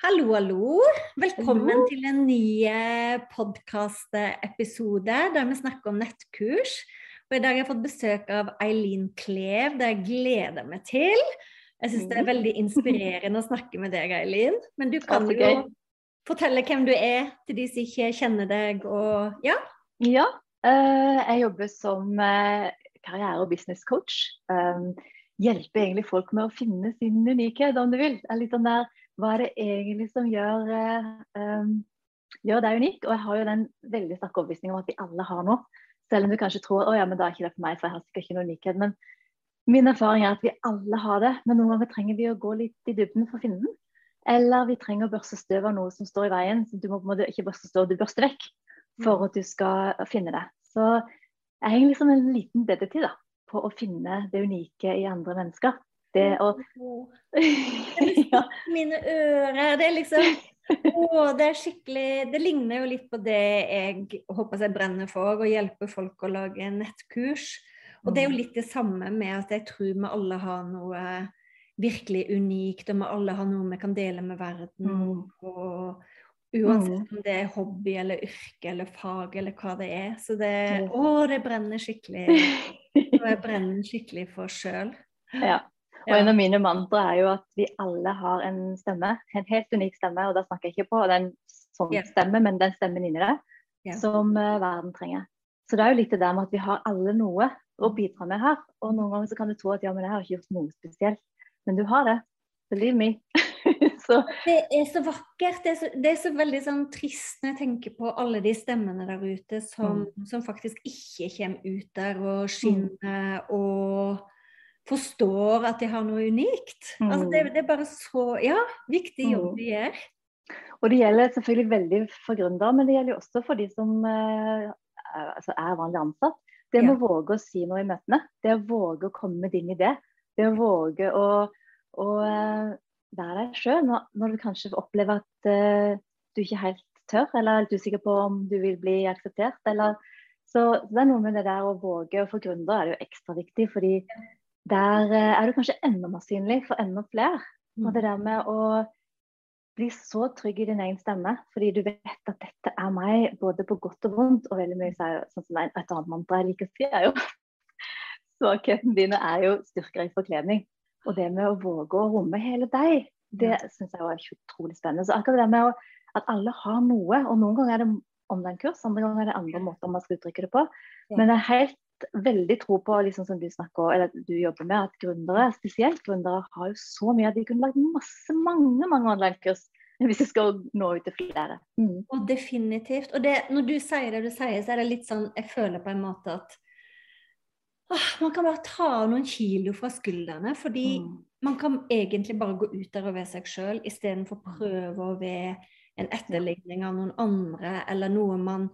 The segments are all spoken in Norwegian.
Hallo, hallo. Velkommen hallo. til en ny eh, podkastepisode der vi snakker om nettkurs. Og I dag har jeg fått besøk av Eileen Klev. Det jeg gleder meg til. Jeg syns det er mm. veldig inspirerende å snakke med deg, Eileen. Men du kan jo fortelle hvem du er til de som ikke kjenner deg, og ja? Ja. Uh, jeg jobber som uh, karriere- og businesscoach. Hjelper egentlig folk med å finne sin unikhet, om du vil. Jeg er litt sånn der hva er det egentlig som gjør, um, gjør deg unik? Og jeg har jo den veldig sterke overbevisningen om at vi alle har noe. Selv om du kanskje tror å ja, men da er ikke det for meg, for jeg har sikkert ikke noen unikhet. Men min erfaring er at vi alle har det, men noen ganger trenger vi å gå litt i dybden for å finne den. Eller vi trenger å børste støv av noe som står i veien. så Du må på en måte ikke børste støv, du børster vekk for at du skal finne det. Så jeg henger liksom en liten detektiv da, på å finne det unike i andre mennesker. Det å ja. Mine ører. Det er liksom å, det er skikkelig Det ligner jo litt på det jeg håper jeg brenner for, å hjelpe folk å lage nettkurs. Og det er jo mm. litt det samme med at jeg tror vi alle har noe virkelig unikt, og vi alle har noe vi kan dele med verden. Mm. Og uansett om det er hobby eller yrke eller fag eller hva det er. Så det Å, det brenner skikkelig. Og jeg brenner skikkelig for sjøl. Ja. Og en av mine mantra er jo at vi alle har en stemme, en helt unik stemme. Og da snakker jeg ikke på den sånn stemme, men den stemmen inni det, som uh, verden trenger. Så det er jo litt det der med at vi har alle noe å bidra med her. Og noen ganger så kan du tro at ja, men jeg har ikke gjort noe spesielt. Men du har det. Believe me. så. Det er så vakkert. Det er så, det er så, veldig sånn trist når jeg tenker på alle de stemmene der ute som, mm. som faktisk ikke kommer ut der og skinner mm. og forstår at de har noe unikt. Mm. Altså det, det, er bare så ja, viktig jobb mm. de gjør. Og det gjelder selvfølgelig veldig for gründere, men det gjelder også for de som uh, altså er vanlig ansatt. Det med ja. å våge å si noe i møtene. Det å våge å komme med din idé. Det å våge å, å uh, være deg sjøl når, når, du kanskje opplever at uh, du ikke helt tør, eller er du usikker på om du vil bli akseptert. Eller, så, så det er noe med det der å våge, og for gründere er det jo ekstra viktig. fordi der eh, er du kanskje enda mer synlig for enda flere. Mm. Og det der med å bli så trygg i din egen stemme, fordi du vet at dette er meg, både på godt og vondt. Og veldig mye sier sånn som et annet mantra jeg liker å si, er jo Svakhetene dine er jo styrker i forkledning. Og det med å våge å romme hele deg, det syns jeg var utrolig spennende. Så akkurat det med å, at alle har noe, og noen ganger er det online-kurs, andre ganger er det andre måter man skal uttrykke det på. Men det er helt veldig tro på, liksom som du snakker eller du jobber med, at gründere, spesielt gründere, har jo så mye at de kunne lagd masse, mange mange online-kurs hvis de skal nå ut til flere. Mm. Og definitivt. Og det, når du sier det du sier, så er det litt sånn Jeg føler på en måte at åh, man kan bare ta av noen kilo fra skuldrene. Fordi mm. man kan egentlig bare gå ut der og være seg sjøl, istedenfor prøve å være en etterligning av noen andre, eller noe man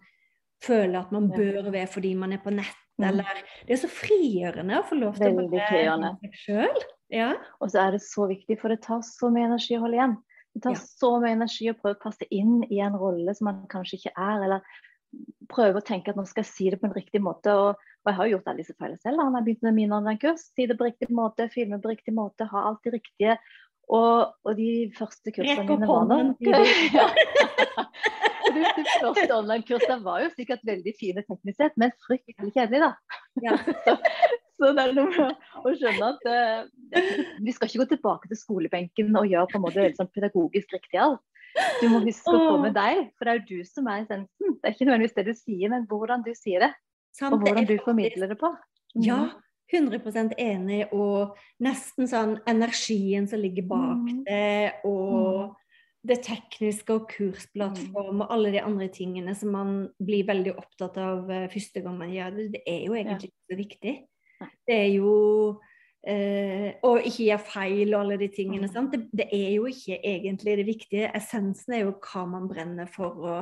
føler at man bør være fordi man er på nett. Eller Det er så frigjørende å få lov til Veldig å være seg sjøl. Ja. Og så er det så viktig, for det tar så mye energi å holde igjen. Det tar ja. så mye energi å prøve å passe inn i en rolle som man kanskje ikke er. Eller prøve å tenke at nå skal jeg si det på en riktig måte. Og, og jeg har jo gjort alle disse feilene selv. Han har begynt med min online-kurs. Si det på riktig måte, filme på riktig måte, ha alt det riktige. Og, og de første kursene mine var nok du, det første online-kurset var jo sikkert veldig fine teknisk sett, men fryktelig kjedelig, da. Ja. så, så, det er noe med å skjønne at uh, vi skal ikke gå tilbake til skolebenken og gjøre på en måte sånn pedagogisk riktig alt. Du må huske å få med deg, for det er jo du som er essensen. Det er ikke nødvendigvis det du sier, men hvordan du sier det. Og hvordan du formidler det på. Ja, 100 mm. enig, og nesten sånn energien som ligger bak mm. det, og mm. Det tekniske og kursplattform og alle de andre tingene som man blir veldig opptatt av eh, første gang man gjør det, det er jo egentlig ikke så viktig. Det er jo eh, Og ikke gjøre feil og alle de tingene. sant? Det, det, er jo ikke egentlig det viktige. Essensen er jo hva man brenner for og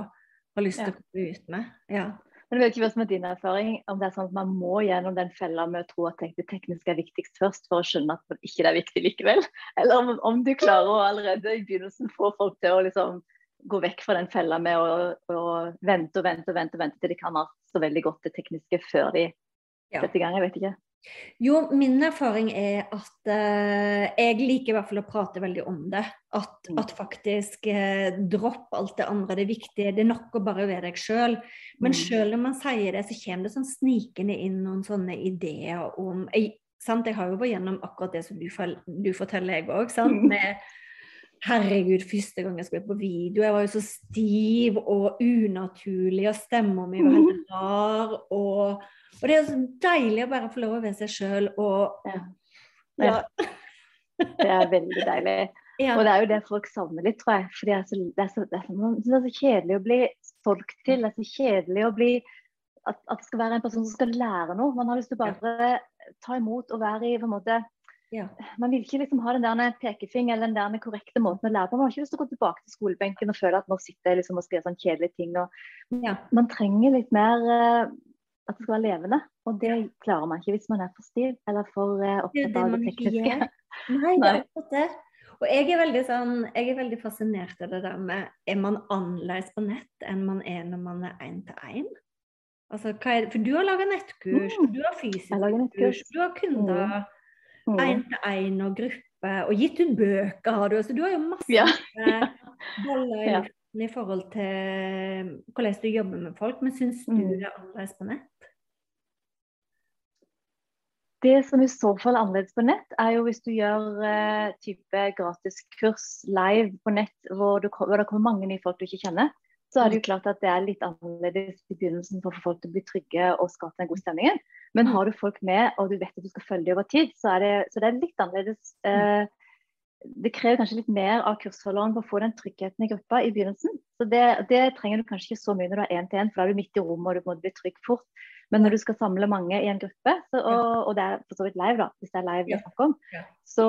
har lyst til å komme ut med. Ja. Men jeg vet ikke hva som er din erfaring, om det er sånn at man må gjennom den fella med å tro at det tekniske er viktigst først, for å skjønne at det ikke er viktig likevel? Eller om, om, du klarer å allerede i begynnelsen få folk til å liksom gå vekk fra den fella med å, å vente og vente og vente, vente til de kan ha så veldig godt det tekniske før de setter i gang. Jeg vet ikke. Jo, min erfaring er at eh, jeg liker i hvert fall å prate veldig om det. At, mm. at faktisk eh, dropp alt det andre. Det er viktig. Det er nok å bare være deg sjøl. Men mm. sjøl om man sier det, så kommer det sånn snikende inn noen sånne ideer om jeg, sant? jeg har jo vært gjennom akkurat det som du, du forteller, jeg òg. Med Herregud, første gang jeg skulle på video, jeg var jo så stiv og unaturlig, og stemma mi var helt rar. og og det er så deilig å bare få lov å være seg sjøl og ja. ja. Det er veldig deilig. Ja. Og det er jo det folk savner litt, tror jeg. For det så, det det det er så kjedelig å bli solgt til. Det er så kjedelig å bli at, at, det skal være en person som skal lære noe. Man har lyst til å bare ta imot og være i på en måte ja. Man vil ikke liksom ha den der pekefinger eller den der korrekte måten å lære på. Man har ikke lyst til å gå tilbake til skolebenken og føle at nå sitter jeg liksom og skriver sånn kjedelige ting. Og, ja. Man trenger litt mer uh, at det skal være levende. Og det klarer man ikke hvis man er for stiv eller for uh, opptatt av det tekniske. Nei, det er akkurat det. Og jeg er veldig sånn, jeg er veldig fascinert av det der med Er man annerledes på nett enn man er når man er én til én? Altså, for du har laga nettkurs, mm. du har fysisk kurs, du har kunder mm. Til én og gruppe, og gitt ut bøker har du. Så du har jo masse ja. boller i luften i forhold til hvordan du jobber med folk. Men syns du mm. det er annerledes på nett? Det som i så fall er annerledes på nett, er jo hvis du gjør uh, type gratiskurs live på nett, hvor, du, hvor, det kommer mange nye folk du ikke kjenner. Så er det jo mm. klart at det er litt annerledes i begynnelsen for å få folk til å bli trygge og skape den gode stemningen. Men mm. har du folk med, og du vet at du skal følge dem over tid, så er det, så det er litt annerledes. Uh, det krever kanskje litt mer av kursholderen for å få den tryggheten i gruppa i begynnelsen. Så det, det trenger du kanskje ikke så mye når du er én til én, for da er du midt i rommet og du må bli trygg fort. Men når du skal samle mange i en gruppe, så, og, og, det er for så vidt live, da, hvis det er live vi snakker om, så,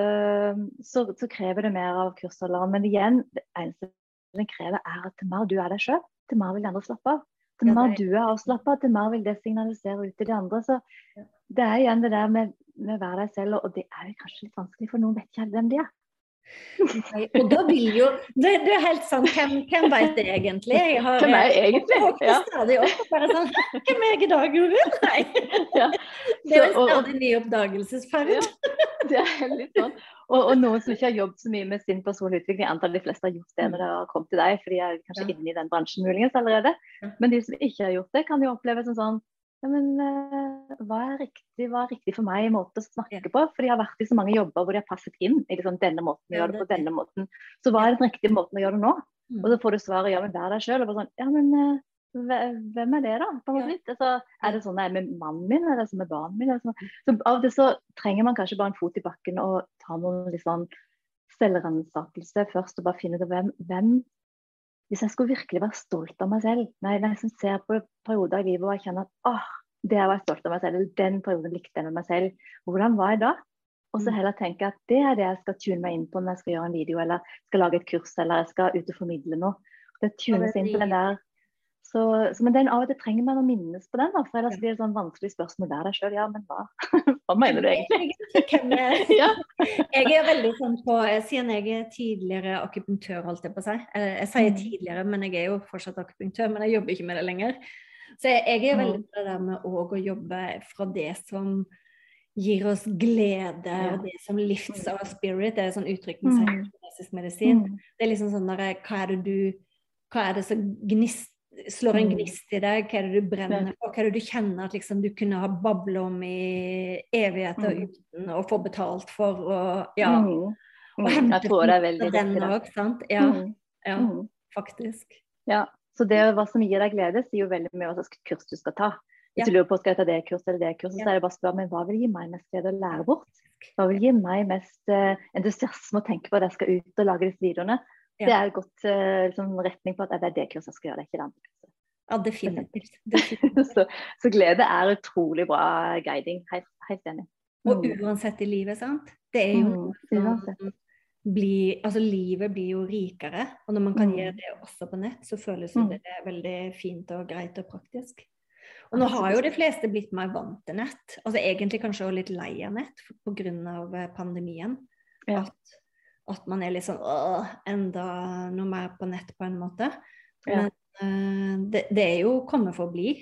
uh, så, så, krever det mer av kursholderen. Men igjen, det eneste den krever, er at til mer du er deg sjøl, til mer vil de andre slappe av. Til mer du er avslappa, til mer vil det signalisere ut til de andre. Så det er igjen det der med, med å være deg selv, og det er kanskje litt vanskelig, for noen vet ikke hvem de er. Og da vil jo Det, det er helt sant. Hvem, hvem vet det egentlig? Jeg har, hvem er jeg egentlig? Ja. Stadig opp bare sånn Hvem er jeg i dag, Jorunn? Nei. Ja. Det er jo en stadig ny oppdagelsesferd. Ja, det er litt sånn. Og, og, noen som ikke har jobbet så mye med sin personlige utvikling, jeg antar de fleste har gjort det når det har kommet til deg, for de er kanskje ja. inne i den bransjen muligens allerede. Men de som ikke har gjort det, kan jo oppleve som sånn ja, men uh, hva, er riktig, hva, er riktig, for meg i måte å snakke på? For de har vært i så mange jobber hvor de har passet inn i liksom, denne måten å gjøre det på denne måten. Så hva er den riktige måten å gjøre det nå? Mm. Og så får du svaret ja, men vær deg sjøl. Og bare sånn, ja, men uh, hvem er det, da? På ja. altså, er det sånn jeg er med mannen min, er det sånn med barnet mitt? Sånn? Så av og til så trenger man kanskje bare en fot i bakken og ta noen litt sånn selvransakelse først, og bare finne ut hvem, hvem hvis jeg skulle virkelig være stolt av meg selv, når jeg liksom ser på perioder i livet og jeg kjenner at åh, det var jeg stolt av meg selv, eller den perioden likte jeg med meg selv, hvordan var jeg da? Og så mm. heller tenke at det er det jeg skal tune meg inn på når jeg skal gjøre en video, eller skal lage et kurs, eller jeg skal ut og formidle noe. Det tunes inn på den der så, så, men den av og til trenger man å minnes på den, da, for ellers blir det sånn vanskelig spørsmål der deg sjøl. Ja, men hva? hva mener du egentlig? Jeg er veldig sånn på Siden jeg er tidligere akupunktør, holdt jeg på å si. Jeg sier mm. tidligere, men jeg er jo fortsatt akupunktør, men jeg jobber ikke med det lenger. Så jeg, jeg er veldig på det der med å jobbe fra det som gir oss glede, ja. det som lifts our spirit. Det er sånn uttrykk med mm. medisin. Det er liksom sånn der, hva er det du hva er det som gnist, slår en mm. gnist i deg? Hva er det du brenner på? Hva er det du kjenner at liksom, du kunne ha babla om i evigheter mm. uten å få betalt for? Og, ja. Mm. Og mm. jeg tror det er veldig viktig. Òg, sant? Ja, mm. ja faktisk. Ja, så det hva som gir deg glede, sier jo veldig mye hva slags kurs du skal ta. Hvis du lurer på skal jeg ta det kurset eller det kurset, så er det bare å spørre men hva vil gi meg mest glede å lære bort? Hva vil gi meg mest uh, entusiasme å tenke på at jeg skal ut og lage disse videoene? Det er et godt uh, liksom, retning på at det er det kurset jeg skal gjøre, det er ikke det andre kurset. Ja, definitivt. definitivt. så, så, glede er utrolig bra guiding. Helt, helt enig. Mm. Og uansett i livet, sant. Det er jo mm, bli, altså Livet blir jo rikere, og når man kan mm. gjøre det også på nett, så føles mm. det veldig fint og greit og praktisk. Og nå har jo de fleste blitt mer vant til nett, altså egentlig kanskje også litt lei av nett pga. Eh, pandemien. Ja. At, at, man er litt sånn enda noe mer på nett, på en måte. Men ja. uh, det, det, er jo kommet for å bli.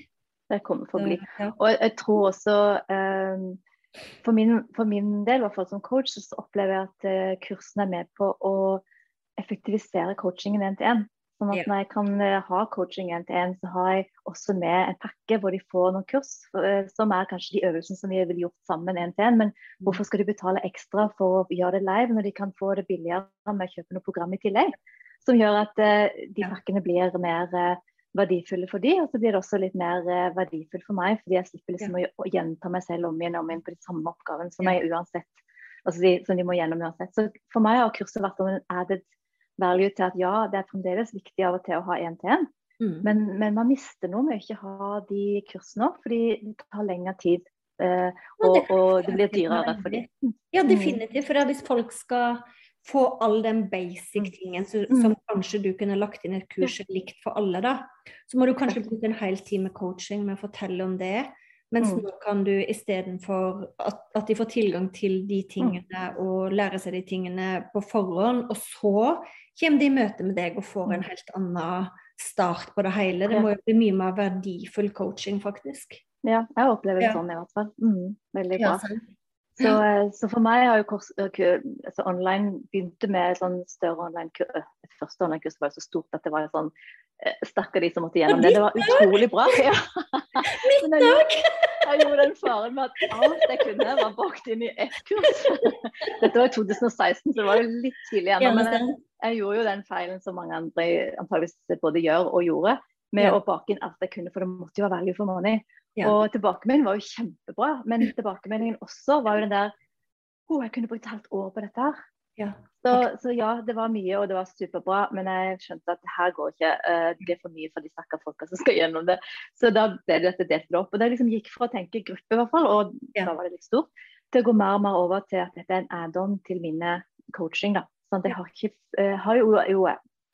Det kommer for å bli. Ja. Og jeg tror også um, for min, for min del, i hvert fall som coach, så opplever jeg at uh, kursene er med på å effektivisere coachingen én til én. Sånn at når jeg kan eh, ha coaching én til én, så har jeg også med en pakke hvor de får noen kurs, eh, som er kanskje de øvelsene som vi ville gjort sammen én til én. Men mm. hvorfor skal de betale ekstra for å gjøre det live, når de kan få det billigere med å kjøpe noe program i tillegg? Som gjør at uh, de pakkene blir mer verdifulle for de, og så blir det også litt mer verdifull for meg, fordi jeg slipper liksom å, å, gjenta meg selv om igjen og om igjen på de samme oppgavene som jeg uansett altså de, som de må gjennom uansett. Så for meg har kurset vært om en added value til at ja, det er fremdeles viktig av og til å ha én-til-én. Mm. Men, men, man mister noe med å ikke ha de kursene òg, fordi det tar lengre tid. Eh, og, ja, og, det blir dyrere for dem. Ja, mm. definitivt. For hvis folk skal få all den basic mm. mm. som kanskje du kunne lagt inn et kurs likt for alle, da, så må du kanskje bruke en hel time coaching med å fortelle om det. Mens mm. nå kan du istedenfor at, at de får tilgang til de tingene og lære seg de tingene på forhånd, og så kommer de i møte med deg og får en mm. helt annen start på det hele. Det må jo bli mye mer verdifull coaching, faktisk. Ja, jeg opplever det ja. sånn i hvert fall. Mm, veldig bra. Ja, så, eh, så, for meg har jo kurs, eh, altså online begynte med sånn større online-kurs. Det første online-kurset var jo så stort at det var sånn Stakkar de som måtte gjennom det. Det var utrolig bra. Ja. Mitt òg! Jeg gjorde den faren med at alt jeg kunne, var bakt inn i ett kurs. Dette var i 2016, så det var jo litt tidlig ennå. Men jeg, jeg, gjorde jo den feilen som mange andre antageligvis både gjør og gjorde, med ja. å bake inn alt jeg kunne, for det måtte jo være value for money. Ja. Og tilbakemeldingen var jo kjempebra, men tilbakemeldingen også var jo den der Å, oh, jeg kunne brukt et halvt år på dette her. Ja. Så, så, ja, det var mye, og det var superbra, men jeg skjønte at det her går ikke. Uh, det blir for mye for de stakkars folka som skal gjennom det. Så da ble det dette delt opp. Og det liksom gikk fra å tenke gruppe, i hvert fall, og da var det litt stort, til å gå mer og mer over til at dette er en add-on til mine coaching. da. Sånn jeg har ikke uh, har jo, jo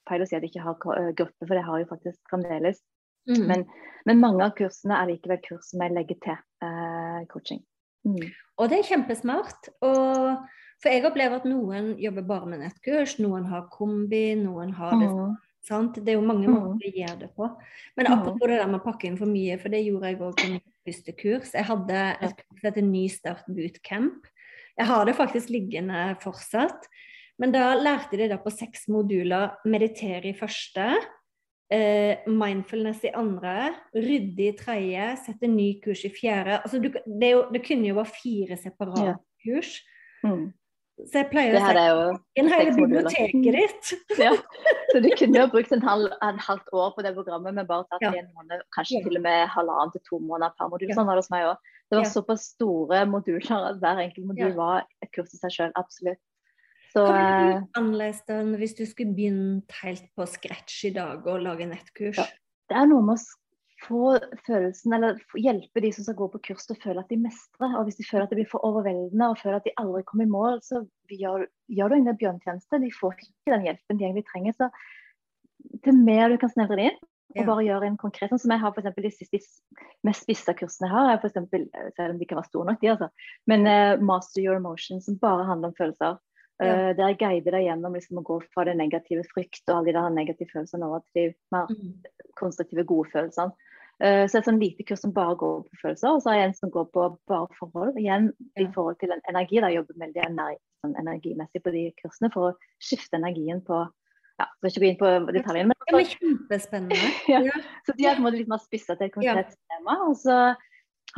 feil å si at jeg ikke har uh, gruppe, for det har jeg jo faktisk fremdeles. Mm. Men, men, mange av kursene er likevel kurs som jeg legger til eh, coaching. Mm. Og det er kjempesmart. Og, for jeg opplever at noen jobber bare med nettkurs, noen har kombi, noen har det mm. sant? Det er jo mange måter å gjøre det på. Men akkurat apropos det der med å pakke inn for mye, for det gjorde jeg òg på mitt første kurs. Jeg hadde et kurs som heter Nystart bootcamp. Jeg har det faktisk liggende fortsatt. Men da lærte de da på seks moduler meditere i første, eh, mindfulness i andre, rydde i tredje, sette ny kurs i fjerde. Altså, du, det, jo, det, kunne jo være fire separate ja. kurs. Mm. Så jeg pleier å si en hele biblioteket ditt. ja. Så du kunne jo brukt en, halv, en, halvt år på det programmet, men bare tatt ja. en måned, kanskje ja. til og med halvannen til to måneder per modul. Sånn var det hos meg òg. Det var såpass store moduler at hver enkelt modul var et kurs i seg sjøl. Absolutt. Så, Hva eh, annerledes enn hvis du skulle begynt helt på scratch i dag og lage nettkurs? Ja, det er noe med å få følelsen, eller hjelpe de som skal gå på kurs til å føle at de mestrer. Og hvis de føler at det blir for overveldende og føler at de aldri kommer i mål, så gjør, gjør du en bjørntjeneste. De får ikke den hjelpen de egentlig trenger. Så til mer du kan snevre det inn, og bare gjøre en konkret sånn som jeg har for eksempel, De siste mest spissa kursene jeg har, er for eksempel, selv om de ikke var store nok, de altså, men uh, Master Your Emotion, som bare handler om følelser. Ja. Uh, der jeg guider deg gjennom liksom, å gå fra det negative frykt og alle de der negative følelsene over til de mer mm. konstruktive, gode følelsene. Uh, så et sånn lite kurs som bare går på følelser, og så har jeg en som går på bare forhold. Igjen ja. i forhold til en energi. Da jeg jobber veldig energi, sånn energimessig på de kursene for å skifte energien på ja, skal ikke gå inn på detaljene. Men, det er kjempespennende. ja. Så de er på en måte litt mer spissa til et konkret tema. Og så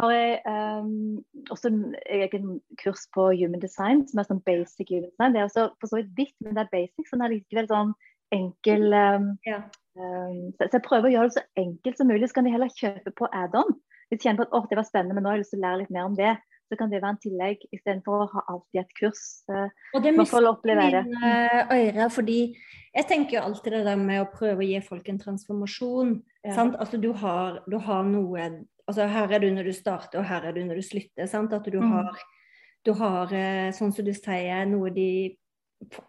har jeg um, også en kurs på human design, som er sånn basic human design. Det er også for så vidt vidt, men det er basic, så den er likevel sånn enkel um, ja. um, så, så, jeg prøver å gjøre det så enkelt som mulig, så kan de heller kjøpe på add-on. Hvis de kjenner på at oh, det var spennende, men nå har jeg lyst til å lære litt mer om det så kan det være en tillegg istedenfor å ha alltid et kurs. Og det mister mine ører, fordi jeg tenker jo alltid det der med å prøve å gi folk en transformasjon. Ja. Altså du har, du har, noe altså Her er du når du starter, og her er du når du slutter. Sant? At du mm. har, du har, eh, sånn som du sier, noe de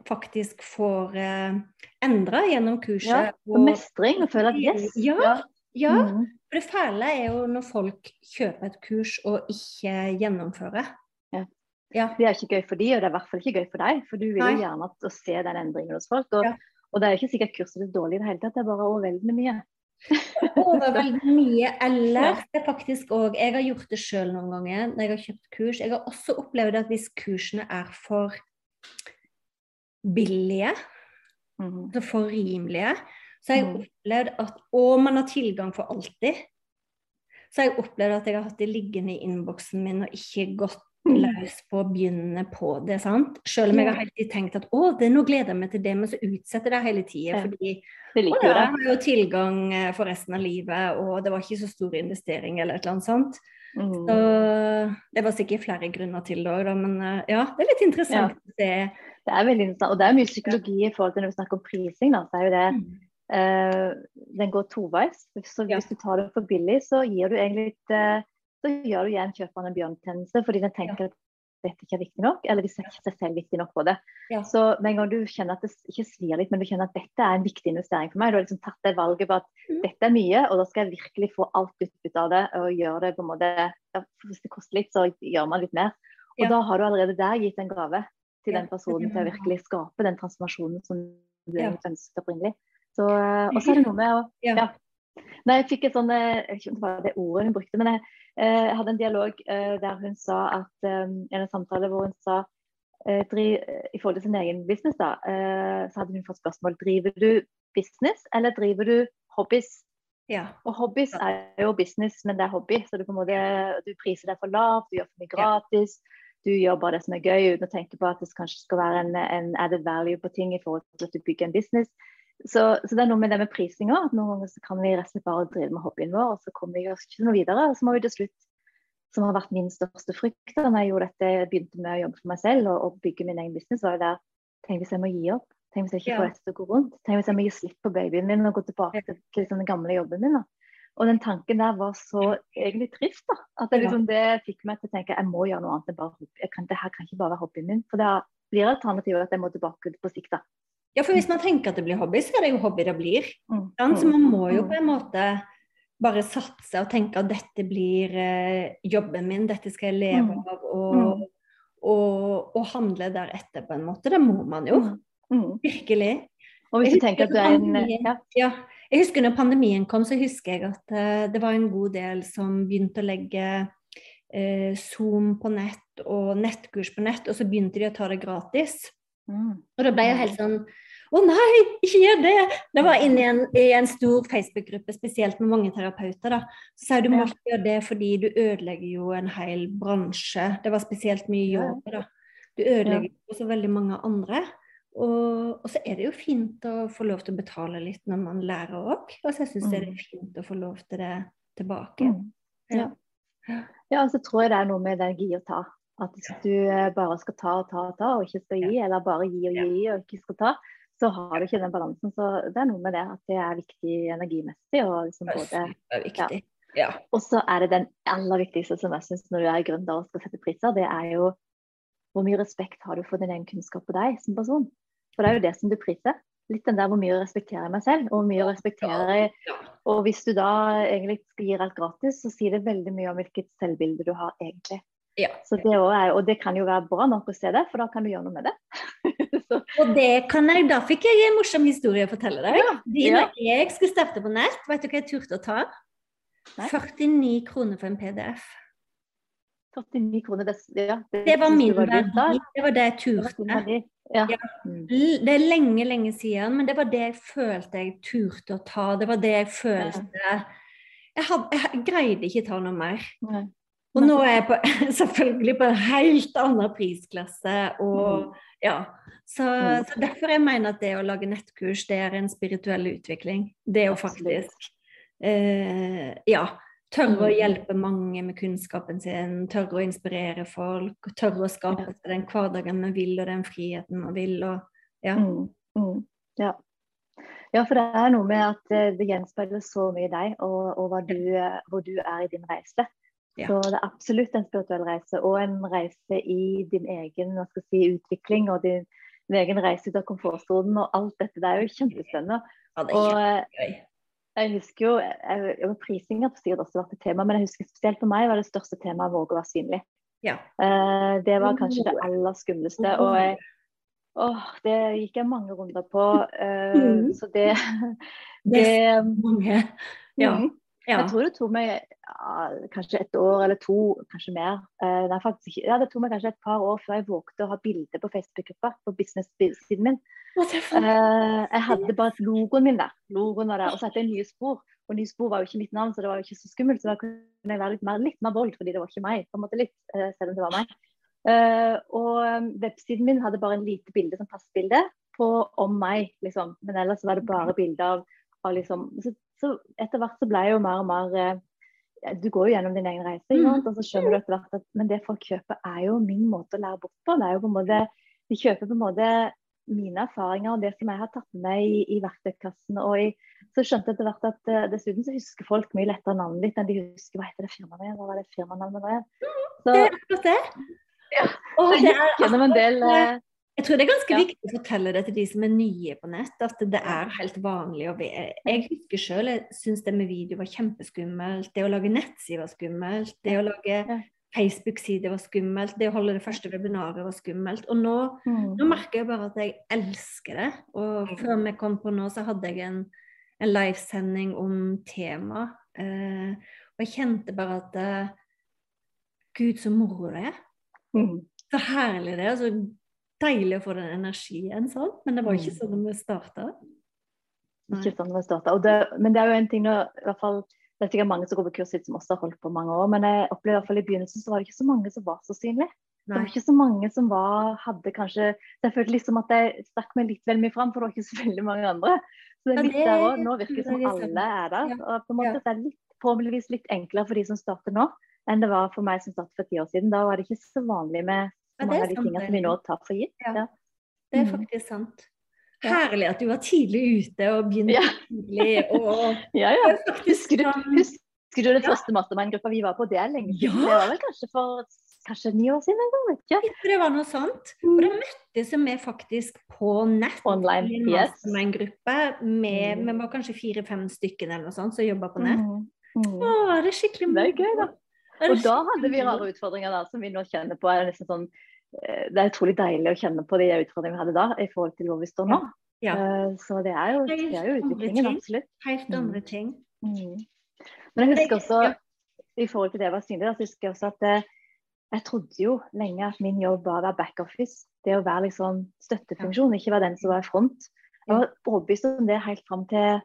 faktisk får eh, endra gjennom kurset. Ja, og mestring, og føle at yes. Ja, ja. Mm. For det fæle er jo når folk kjøper et kurs og ikke gjennomfører. Ja. ja. Det er ikke gøy for de, og det er i hvert fall ikke gøy for deg. For du vil jo gjerne å se den endringen hos folk. Og, ja. og det er jo ikke sikkert kurset er dårlig i det hele tatt, det er bare overveldende mye. overveldende mye. Eller det er faktisk òg Jeg har gjort det sjøl noen ganger når jeg har kjøpt kurs. Jeg har også opplevd at hvis kursene er for billige, mm. for rimelige, så har jeg mm. opplevd at Og man har tilgang for alltid. Så har jeg opplevd at jeg har hatt det liggende i innboksen min og ikke gått mm. løs på å begynne på det. sant? Selv om jeg har helt tenkt at å, det, nå gleder jeg meg til det, men så utsetter jeg det hele tida. Fordi å, jeg har jo tilgang eh, for resten av livet, og det var ikke så stor investering eller et eller annet sånt. Mm. Så det var sikkert flere grunner til det òg, men eh, ja, det er litt interessant ja. Det. Det er veldig interessant, og det er mye psykologi i forhold til når vi snakker om prising. da, så er jo det mm den går toveis. Så hvis du tar det for billig, så gir du egentlig litt uh, så gjør du igjen kjøperen en bjørnetjeneste fordi den tenker ja. at dette ikke er viktig nok, eller de ser ikke seg selv viktig nok på det. Ja. Så med en gang du kjenner at det ikke svir litt, men du kjenner at dette er en viktig investering for meg, du har liksom tatt det valget på at mm. dette er mye, og da skal jeg virkelig få alt ut av det og gjøre det på en måte ja, Hvis det koster litt, så gjør man litt mer. Og da har du allerede der gitt en gave til den personen til å virkelig skape den transformasjonen som du ønsket opprinnelig. Så, eh, og så er det noe med å ja. Nei, jeg fikk et sånn, eh, jeg vet ikke om det var det ordet hun brukte, men jeg, eh, jeg hadde en dialog der hun sa at en samtale hvor hun sa driv, I forhold til sin egen business, da, så hadde hun fått spørsmål driver du business eller driver du hobbies. Ja. Og hobbies er jo business, men det er hobby. Så du, på en måte, du priser deg for lavt, du gjør for mye gratis. Du gjør bare det som er gøy uten å tenke på at det kanskje skal være en, en added value på ting i forhold til at du bygger en business. Så, så, det er noe med det med prisinga. At noen ganger så kan vi rett og slett bare drive med hobbyen vår, og så kommer vi oss ikke noe videre. Og så må vi til slutt, som har vært min største frykt da jeg gjorde dette, begynte med å jobbe for meg selv og, og bygge min egen business, var jo der Tenk hvis jeg må gi opp? Tenk hvis jeg ikke får dette til å gå rundt? Tenk hvis jeg må gi slipp på babyen min og gå tilbake til, til liksom, den gamle jobben min? da. Og den tanken der var så egentlig trist. da, at det, liksom, det fikk meg til å tenke jeg må gjøre noe annet enn bare hobby. Kan, det her kan ikke bare være hobbyen min. For det blir alternativet at jeg må tilbake på sikt. da. Ja, for hvis man tenker at det blir hobby, så er det jo hobby det blir. Mm. Så man må jo på en måte bare satse og tenke at dette blir eh, jobben min, dette skal jeg leve mm. av, og, mm. og, og, handle deretter på en måte. Det må man jo. Virkelig. Og hvis du tenker at du er en ja. ja. Jeg husker når pandemien kom, så husker jeg at uh, det var en god del som begynte å legge uh, Zoom på nett og nettkurs på nett, og så begynte de å ta det gratis. Mm. Og da ble jeg helt sånn å nei, ikke gjør det! Det var inne i en, i en stor Facebook-gruppe, spesielt med mange terapeuter. da. Så sa jeg du må ikke gjøre det fordi du ødelegger jo en hel bransje. Det var spesielt mye jobb. da. Du ødelegger jo også veldig mange andre. Og, og, så er det jo fint å få lov til å betale litt når man lærer òg. Og så syns jeg det er mm. fint å få lov til det tilbake. Mm. Ja. ja, og så tror jeg det er noe med det gi og ta. At hvis du eh, bare skal ta og ta og ta, og ikke skal gi, eller bare gi og gi og ikke skal ta, så har du ikke den balansen. Så det er noe med det at det er viktig energimessig. Og liksom både, ja. Ja. Og så er det den aller viktigste som jeg syns når du er gründer og skal sette priser, det er jo hvor mye respekt har du for din egen kunnskap og deg som person. For det er jo det som du priser. Litt den der hvor mye respekterer jeg meg selv, og hvor mye respekterer jeg Og hvis du da egentlig gir alt gratis, så sier det veldig mye om hvilket selvbilde du har egentlig. Ja. Det er, og det kan jo være bra nok å se det, for da kan du gjøre noe med det. og det kan jeg, Da fikk jeg en morsom historie å fortelle deg. Ja. Ja. Jeg skulle starte på nett, vet du hva jeg turte å ta? Nei. 49 kroner for en PDF. 49 kroner, det, ja, det, det var min verdi. Det var det jeg turte. Ja. Ja. Det er lenge, lenge siden, men det var det jeg følte jeg turte å ta. Det var det jeg følte Jeg, had, jeg greide ikke ta noe mer. Nei. Og nå er jeg på, selvfølgelig på en helt annen prisklasse. Og, ja. så, Mm. så derfor jeg mener at det å lage nettkurs, det er en spirituell utvikling. Det å faktisk eh, ja, tørre å Mm. hjelpe mange med kunnskapen sin, tørre å inspirere folk, tørre å skape seg den hverdagen man vil, og den friheten man vil. Og, ja. Mm, mm, ja. ja, for det er noe med at eh, det gjenspeiler så mye deg og, og du, eh, hvor du er i din reise. Ja. Så det er absolutt en spirituell reise, og en reise i din egen si, utvikling og din, din egen reise ut av komfortsonen og alt dette. Det er jo kjempespennende. Ja, det er Og eh, kjempegøy. jeg husker jo, jeg, jeg, Prising har sikkert også vært et tema, men jeg husker spesielt for meg var det største temaet å våge å være synlig. Ja. Uh, det var kanskje det aller skumleste. Og jeg, åh, det gikk jeg mange runder på. Uh, Mm. Så det, Det det mange. Ja. mm, ja. Jeg tror det tok meg ja, kanskje et år eller to, kanskje mer. Eh, det, faktisk. Ja, det tok meg kanskje et par år før jeg vågte å ha bilde på Facebook-gruppa på business-siden min. Eh, jeg hadde bare logoen min der. Logoen var der. Og så hadde jeg nye spor. Og nye spor var jo ikke mitt navn, så det var jo ikke så skummelt. Så da kunne jeg være litt mer, litt mer bold, fordi det var ikke meg. på en måte litt, eh, selv om det var meg. Eh, og um, websiden min hadde bare en lite bilde som passbilde på om meg, liksom. Men ellers var det bare bilde av, av liksom så, så etter hvert så ble jeg jo mer og mer eh, Du går jo gjennom din egen reise, mm. og så skjønner du etter hvert at men det folk kjøper, er jo min måte å lære bort på. Det er jo på en måte De kjøper på en måte mine erfaringer og det som jeg har tatt med i, i verktøykassen. og i, Så skjønte jeg etter hvert at uh, dessuten så husker folk mye lettere navnet ditt enn de husker hva heter det firmaet igjen. Hva var det firmanavnet igjen? Så Det er akkurat det. Ja. Og jeg det gikk gjennom en del eh, Jeg tror det er ganske Ja. viktig å fortelle det til de som er nye på nett, at det er helt vanlig å være Jeg husker sjøl, jeg syns det med video var kjempeskummelt. Det å lage nettsider var skummelt. Det å lage Facebook-side var skummelt. Det å holde det første webinaret var skummelt. Og nå, mm, nå merker jeg bare at jeg elsker det. Og før vi kom på nå, så hadde jeg en, en livesending om tema. Eh, og jeg kjente bare at eh, Gud, så moro det er. mm, Så herlig det er. Så deilig å få den energien sånn. Men det var ikke Mm. sånn vi starta. Ikke sånn vi startet. Men det er jo en ting nå, i hvert fall det er sikkert mange som går på kurs hit som også har holdt på mange år, men jeg opplevde i hvert fall i begynnelsen så var det ikke så mange som var så synlige. Det var ikke så mange som var, hadde kanskje så Jeg følte liksom at jeg stakk meg litt vel mye fram, for det var ikke så veldig mange andre. Så det er litt det- der også, Nå virker det som alle er der. Og på en måte Ja. det er litt, forhåpentligvis litt enklere for de som starter nå, enn det var for meg som startet for ti år siden. Da var det ikke så vanlig med Ja, mange av de tingene som vi nå tar for gitt. Ja. Det er Mm. faktisk sant. Herlig at du var tidlig ute og begynte Ja. tidlig. Og Ja, ja. faktisk Husker du, sånn- husker du den første mastermind-gruppa vi var på? Det er lenge siden. Det var vel kanskje for kanskje ni år siden Jeg vet ikke. Det var noe sånt. Og da møttes vi faktisk på nett Online, i en mastermind-gruppe. med- Mm. Vi var kanskje fire-fem stykker eller noe sånt som jobba på nett. Mm. Mm. Å, det er skikkelig. Er Og da hadde vi rare utfordringer da, som vi nå kjenner på. Er nesten sånn, eh, det er utrolig deilig å kjenne på de utfordringene vi hadde da, i forhold til hvor vi står nå. Ja. Eh, Så det er jo, det er jo utviklingen, absolutt. Helt Mm. andre ting. Mm. Men jeg husker også, i forhold til det jeg var synlig, så husker jeg også at eh, jeg trodde jo lenge at min jobb var å være backoffice. Det å være liksom støttefunksjon, ikke være den som var i front. Jeg var overbevist om det helt fram til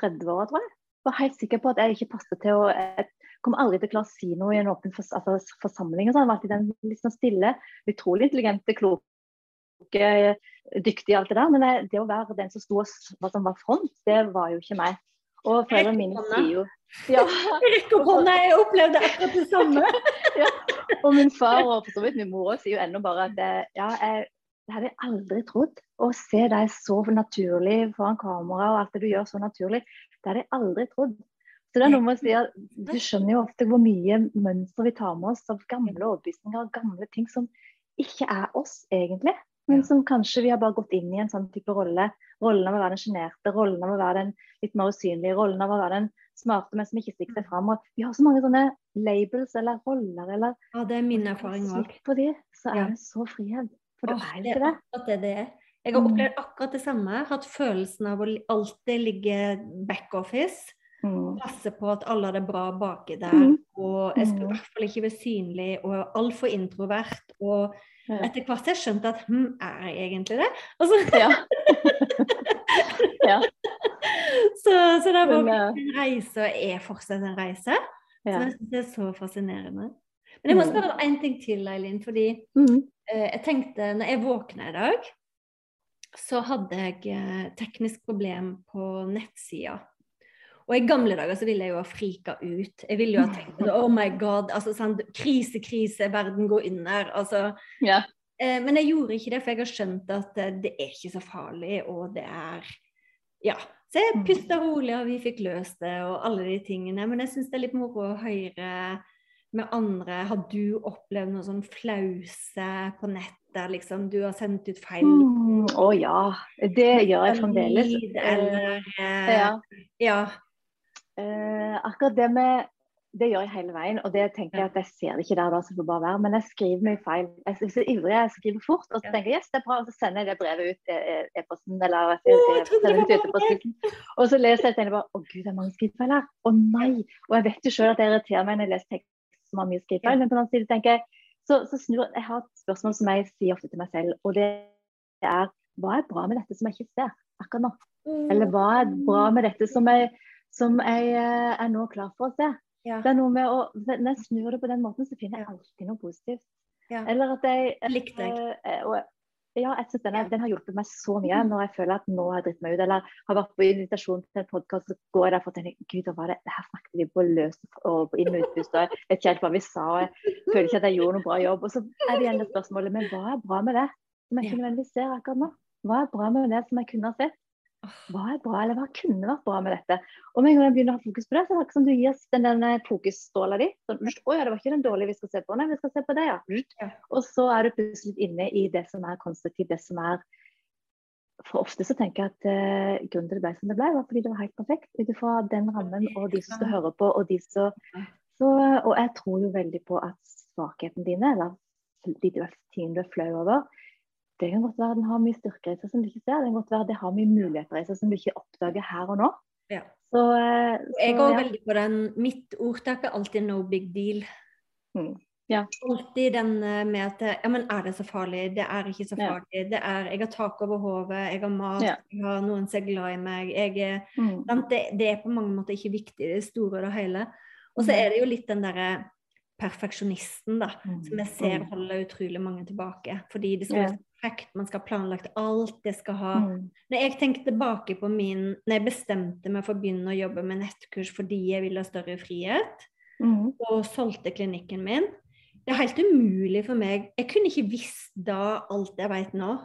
30-åra, tror jeg. Jeg var helt sikker på at jeg ikke passet til å Jeg kom aldri til å klare å si noe i en åpen fors altså, forsamling. og sånn. Jeg var alltid den sånn stille, utrolig intelligente, kloke, dyktige alt det der. Men det, det å være den som sto og som var front, det var jo ikke meg. Og foreldrene mine sier jo ja, Rekk opp hånda, jeg opplevde akkurat det samme. Og min far og for så vidt min mor sier jo ennå bare at eh, ja, jeg, det hadde jeg aldri trodd. Å se deg så naturlig foran kamera og alt det du gjør så naturlig, det hadde jeg aldri trodd. Så det er noe med å si at Du skjønner jo ofte hvor mye mønster vi tar med oss av gamle overbevisninger og gamle ting som ikke er oss egentlig, men som kanskje vi har bare gått inn i en sånn type rolle. Rollen av å være den sjenerte, rollen av å være den litt mer usynlige, rollen av å være den smarte, men som ikke stikker seg fram. Og vi har så mange sånne labels eller roller eller Ja, det er min erfaring òg. På så er det så frihet. For det Åh, er ikke det. det det er. Jeg har Mm. opplevd akkurat det samme. Hatt følelsen av å alltid ligge backoffice. Mm. Passe på at alle har det bra baki der. Mm. Og jeg skulle i hvert fall ikke være synlig og altfor introvert. Og etter hvert har jeg skjønt at hm, er jeg egentlig det? Altså. Ja. ja. Så, så, det var en reise, og er fortsatt en reise. Ja. Så det er så fascinerende. Men jeg må mm. spørre deg én ting til, Eileen. Fordi mm. eh, jeg tenkte, når jeg våkna i dag, så hadde jeg eh, teknisk problem på nettsida. Og i gamle dager så ville jeg jo ha frika ut. Jeg ville jo ha tenkt oh my god, altså sånn, krise, krise, verden går under. Altså. Ja. Eh, men jeg gjorde ikke det, for jeg har skjønt at eh, det er ikke så farlig, og det er Ja. Så jeg mm. pusta rolig, og vi fikk løst det, og alle de tingene. Men jeg syns det er litt moro å høre med andre. Har du opplevd noe sånn flause på nettet? Liksom, du har sendt ut feil Å mm, oh, ja, det gjør jeg fremdeles. Eller, eh, ja. ja. Eh, akkurat det med det gjør jeg hele veien, og det tenker jeg at jeg ser det ikke der da, så får bare være. Men jeg skriver mye feil. Jeg er så ivrig, jeg skriver fort, og så tenker jeg yes, det er bra, og så sender jeg det brevet ut e-posten. e-posten, eller jeg, jeg, sender det ut på siden. Og så leser jeg og tenker bare å gud, det er mange skrivefeil her. Å nei. Og jeg vet jo sjøl at det irriterer meg når jeg leser tekst som har mye skrivefeil, men på den annen side tenker jeg så, så snur jeg har et spørsmål som jeg sier ofte til meg selv, og det er hva er bra med dette som jeg ikke ser akkurat nå? Mm. Eller hva er bra med dette som jeg som jeg eh, er nå klar for å se. Ja. Det er noe med å, Når jeg snur det på den måten, så finner jeg alltid noe positivt. Ja. Eller at jeg, Likte jeg. Eh, og, ja, jeg synes den, den, har hjulpet meg så mye når jeg føler at nå har jeg dritt meg ut. Eller har vært på invitasjon til en podkast, så går jeg der for å tenke Gud, hva var det? Her snakket vi på løs og på inn- og utpust. Jeg vet ikke helt hva vi sa. og Jeg føler ikke at jeg gjorde noen bra jobb. Og så er det igjen det spørsmålet Men hva er bra med det? Som jeg ikke nødvendigvis ser akkurat nå. Hva er bra med det som jeg kunne ha sett? Hva er bra, eller hva kunne vært bra med dette? Og med en gang jeg begynner å ha fokus på det, så er det som du gir den, den fokusstråla di. Sånn, å ja, det var ikke den dårlige vi skal se på, nei, vi skal se på det, ja. Og så er du plutselig inne i det som er konstruktivt, det som er For ofte så tenker jeg at uh, grunnen til det ble som det ble, var fordi det var helt perfekt. Ut ifra den rammen og de som skal høre på, og de som så, Og jeg tror jo veldig på at svakhetene dine, eller de tingene du er flau over, det kan godt være den har mye styrker i seg som du ikke ser. Det kan godt være det har mye muligheter i seg som du ikke oppdager her og nå. Ja. Så, eh, så, jeg går ja. veldig på den Mitt ordtak er alltid 'no big deal'. Mm. Ja. Alltid den eh, med at Ja, men er det så farlig? Det er ikke så farlig. Ja. Det er Jeg har tak over hodet, jeg har mat, ja. jeg har noen som er glad i meg. Jeg, mm. det, det, er på mange måter ikke viktig, det store og det hele. Og så mm. er det jo litt den derre perfeksjonisten, da, mm. som jeg ser mm. holder utrolig mange tilbake. Fordi det skal være perfekt, man skal ha planlagt alt. Det skal ha mm. Når jeg tenker tilbake på min Når jeg bestemte meg for å begynne å jobbe med nettkurs fordi jeg ville ha større frihet, mm. og solgte klinikken min Det er helt umulig for meg. Jeg kunne ikke visst da alt jeg vet nå.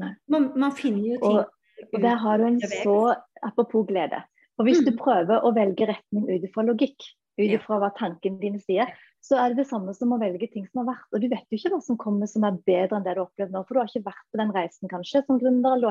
Nei. Man, man, finner jo ting Og, og der har du en så Apropos glede. Og hvis mm. du prøver å velge retning ut ifra logikk, ut ifra hva tankene dine sier, så er det det samme som å velge ting som har vært. Og du vet jo ikke hva som kommer som er bedre enn det du har opplevd nå. For du har ikke vært på den reisen kanskje som gründer.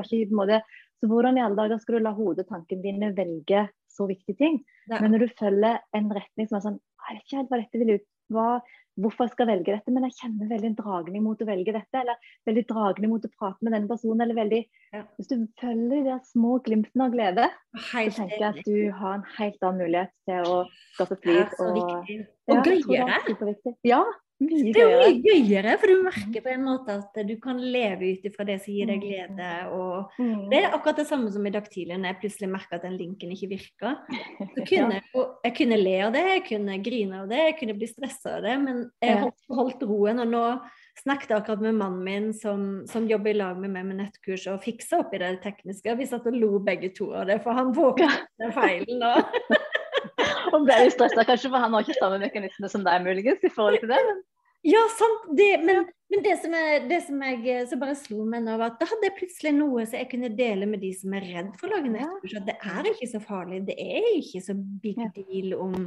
Så hvordan i alle dager skal du la hodet og tankene dine velge så viktige ting? Ja. Men når du følger en retning som er sånn Jeg vet ikke helt hva dette vil ut hva, hvorfor jeg skal velge dette, men jeg kjenner veldig en dragning mot å velge dette. Eller veldig dragning mot å prate med denne personen. eller veldig, ja. Hvis du følger de små glimtene av glede, helt så tenker jeg at du har en helt annen mulighet til å skape flyt. Og, og gøyere. Ja, mye det er jo mye gøyere, for du merker på en måte at du kan leve ut ifra det som gir deg glede. Og mm. det er akkurat det samme som i dag tidlig, når jeg plutselig merka at den linken ikke virka. Så kunne, jeg kunne le av det, jeg kunne grine av det, jeg kunne bli stressa av det, men jeg holdt, holdt, roen. Og nå snakket jeg akkurat med mannen min som, som jobber i lag med meg med nettkurs, og fiksa opp i det tekniske. Vi satt og lo begge to av det, for han våkna med feilen. Og og ble litt stressa kanskje, for han har ikke samme mekanisme som deg, muligens, i forhold til det. Men... Ja, sant. Det, men, men det, som jeg, det som jeg så bare slo meg nå, var at da hadde jeg plutselig noe som jeg kunne dele med de som er redd for å lage nettkurs. At det er ikke så farlig. Det er ikke så big deal om,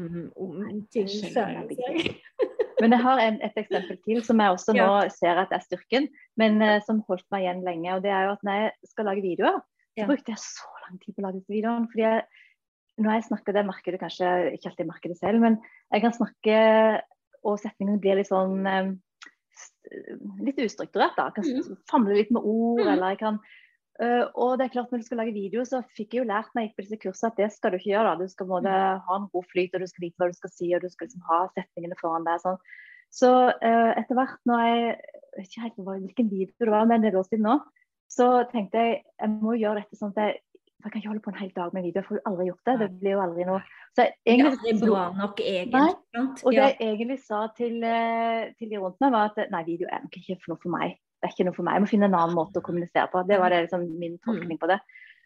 om ting Men jeg har en, et eksempel til som jeg også nå ser at er styrken, men uh, som holdt meg igjen lenge. og det er jo at Når jeg skal lage videoer, så ja. brukte jeg så lang tid på å lage videoen. fordi jeg når jeg snakker, det merker du kanskje ikke alltid merker det selv, men jeg kan snakke, og setningene blir litt sånn eh, litt ustrukturert. da, Jeg kan mm. famle litt med ord, mm. eller jeg kan Uh, og det er klart Når du skal lage video, så fikk jeg jo lært når jeg gikk på disse kursene at det skal du ikke gjøre. da. Du skal både ha en god flyt, og du skal vite hva du skal si, og du skal liksom ha setningene foran deg. sånn. Så uh, etter hvert når jeg vet ikke helt hvilken video det var, men det er år siden nå, så tenkte jeg jeg må gjøre dette sånn at jeg, jeg kan ikke holde på en hel dag med video. Jeg får aldri gjort det. Det blir jo aldri noe så egentlig, Det er bra nok, egentlig. Og det jeg egentlig sa til, eh, til de rundt meg, var at nei, video er nok ikke noe for meg det er ikke noe for meg. Jeg må finne en annen måte å kommunisere på. Det var det, liksom, min mm. tolkning på det.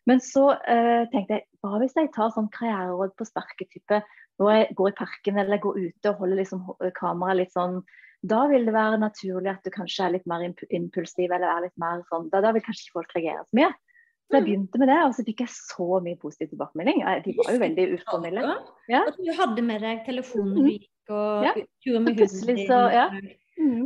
Men så uh, tenkte jeg hva hvis jeg tar sånn karriereråd på sparketype når jeg går i parken eller går ute og holder liksom kameraet litt sånn Da vil det være naturlig at du kanskje er litt mer impulsiv eller er litt mer sånn Da, da vil kanskje ikke folk reagere så mye. Så jeg mm. begynte med det, og så fikk jeg så mye positiv tilbakemelding. De var jo veldig uformelle. Ja. At du hadde med deg telefonen du mm. gikk og ja. turer med hunden din. Ja. Mm.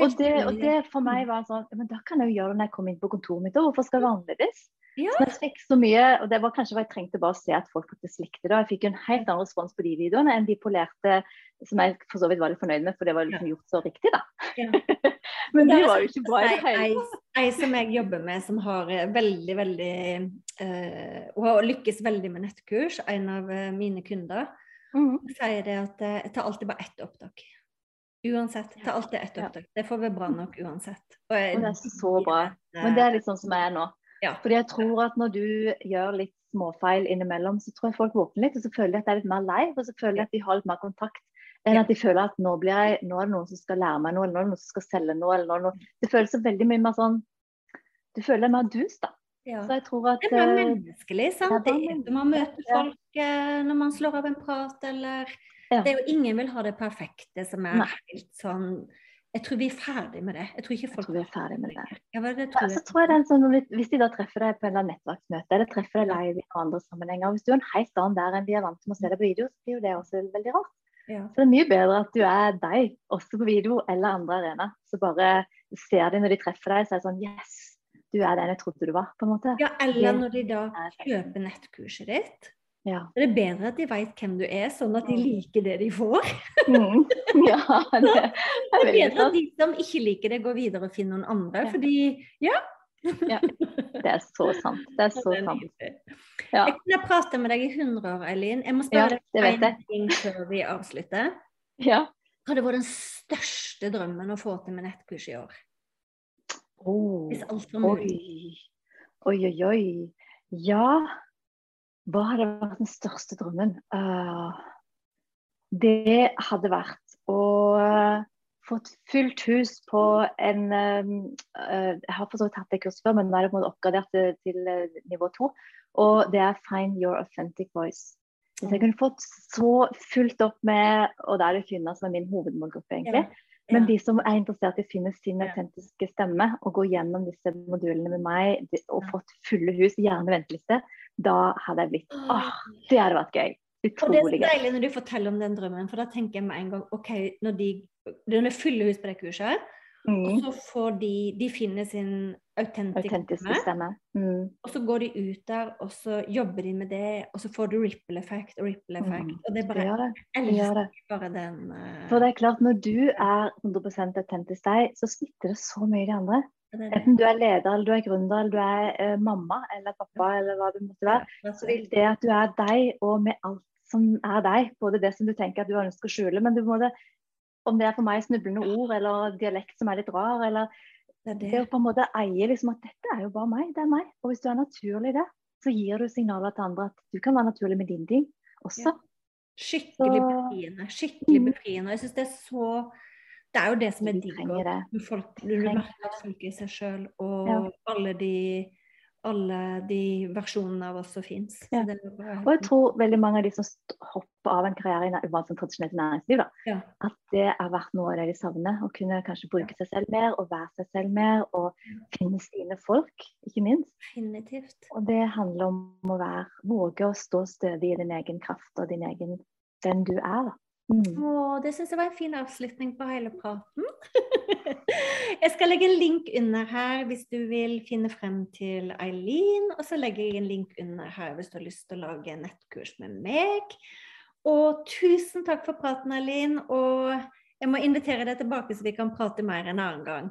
Og, det, og, det, for meg var sånn Men da kan jeg jo gjøre det når jeg kommer inn på kontoret mitt. òg. hvorfor skal det være annerledes? Ja. Så jeg fikk så mye, og det var kanskje jeg trengte bare å se at folk faktisk likte det. Jeg fikk jo en helt annen respons på de videoene enn de polerte som jeg for så vidt var litt fornøyd med, for det var liksom gjort så riktig, da. Ja. Men de var jo ikke bra i det hele tatt. Ei som jeg jobber med, som har eh, veldig, veldig uh, Og har lykkes veldig med nettkurs, en av uh, mine kunder, mm. sier det at jeg tar alltid bare ett opptak. Uansett. Ta alltid ett opptak. Det får være bra nok uansett. Og, jeg, og det er så bra. Men det er litt sånn som jeg er nå. Ja. Fordi jeg tror at når du gjør litt småfeil innimellom, så tror jeg folk våkner litt, og så føler de at det er litt mer lei, og så føler de at de har litt mer kontakt. Enn at de føler at nå, blir jeg, nå er det noen som skal lære meg noe, eller nå er det noen som skal selge noe. eller noe. Det føles så veldig mye mer sånn Du føler deg mer dus, da. Ja. Så jeg tror at Det er mer menneskelig, sant. Det er når man møter folk eh, når man slår av en prat, eller ja. Det er jo ingen vil ha det perfekte som er Nei. helt sånn jeg tror vi er ferdig med det. Jeg tror ikke folk jeg tror vi er ferdig med det. Ja, det tror ja, så tror jeg den sånn, Hvis de da treffer deg på en nettverksmøte eller treffer deg live i andre sammenhenger Hvis du er en helt annen der enn de er vant til å se deg på video, så blir jo det også veldig rart. Ja. Så det er mye bedre at du er deg, også på video eller andre arena. Så bare ser de når de treffer deg, så er det sånn Yes, du er den jeg trodde du var, på en måte. Ja, eller når de da kjøper nettkurset ditt ja. Det er bedre at de vet hvem du er, sånn at de liker det de får. Mm. Ja, det, er, det er bedre at de som ikke liker det, går videre og finner noen andre. Ja. Fordi ja. ja. Det er så sant. Det er så det er sant. Ja. Jeg kunne prate med deg i 100 år, Eileen. Jeg må spørre deg en ting før vi avslutter. Ja. Hva hadde vært den største drømmen å få til med nettkurs i år? Oh, Hvis alt var mulig. Oi, oi, oi. Ja. Hva hadde vært den største drømmen? Uh, det hadde vært å uh, et fullt hus på en uh, Jeg har for så vidt hatt det kurset før, men nå er det på en måte oppgradert til, til nivå to. Og det er Find your authentic voice. Hvis jeg kunne fått så fullt opp med Og da er det kvinner som er min hovedmålgruppe, egentlig. Ja. Men de som er interessert i å finne sin autentiske stemme og gå gjennom disse modulene med meg og fått fulle hus, gjerne venteliste, da hadde jeg blitt åh, det hadde vært gøy. Utrolig gøy. Og det er så deilig når du forteller om den drømmen, for da tenker jeg med en gang OK, når de, når de fyller hus på det kurset, mm. og så får de De finner sin autentiske stemme. Mm. Og så går de ut der, og så jobber de med det, og så får du ripple effect og ripple mm. effect. Mm. Og det bare det. elsker det. bare den uh... For det er klart, når du er 100% autentisk deg, så smitter det så mye i de andre. Enten du er leder, eller du er gründer, eller du er uh, mamma eller pappa, eller hva det måtte være, så vil det at du er deg, og med alt som er deg, både det som du tenker at du ønsker å skjule, men du må det, om det er for meg snublende ord eller dialekt som er litt rar, eller det, det. det å på en måte eie liksom at dette er jo bare meg, det er meg. Og hvis du er naturlig i det, så gir du signaler til andre at du kan være naturlig med din ting også. Ja. Skikkelig befriende. Skikkelig mm. befriende. Jeg syns det er så det er jo det som er digg. Når folk, du merker folk er seg sjøl, og ja. alle de alle de versjonene av oss som fins. Ja. Og jeg tror veldig mange av de som hopper av en karriere i sånn tradisjonelt næringsliv, da, ja. at det har vært noe av det de savner. Å kunne kanskje bruke seg selv mer, og være seg selv mer, og finne sine folk, ikke minst. Definitivt. Og det handler om å være, våge å stå stødig i din egen kraft og din egen, den du er. da. Mm. Og det syns jeg var en fin avslutning på hele praten. jeg skal legge en link under her hvis du vil finne frem til Eileen. Og så legger jeg en link under her hvis du har lyst til å lage nettkurs med meg. Og tusen takk for praten, Eileen. Og jeg må invitere deg tilbake så vi kan prate mer en annen gang.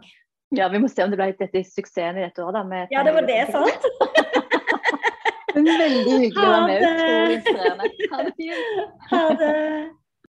Ja, vi må se om det ble dette suksessen i dette året. Da, ja, det var det, sant? Veldig hyggelig å være med. Utrolig inspirerende. Ha det fint. Ha det.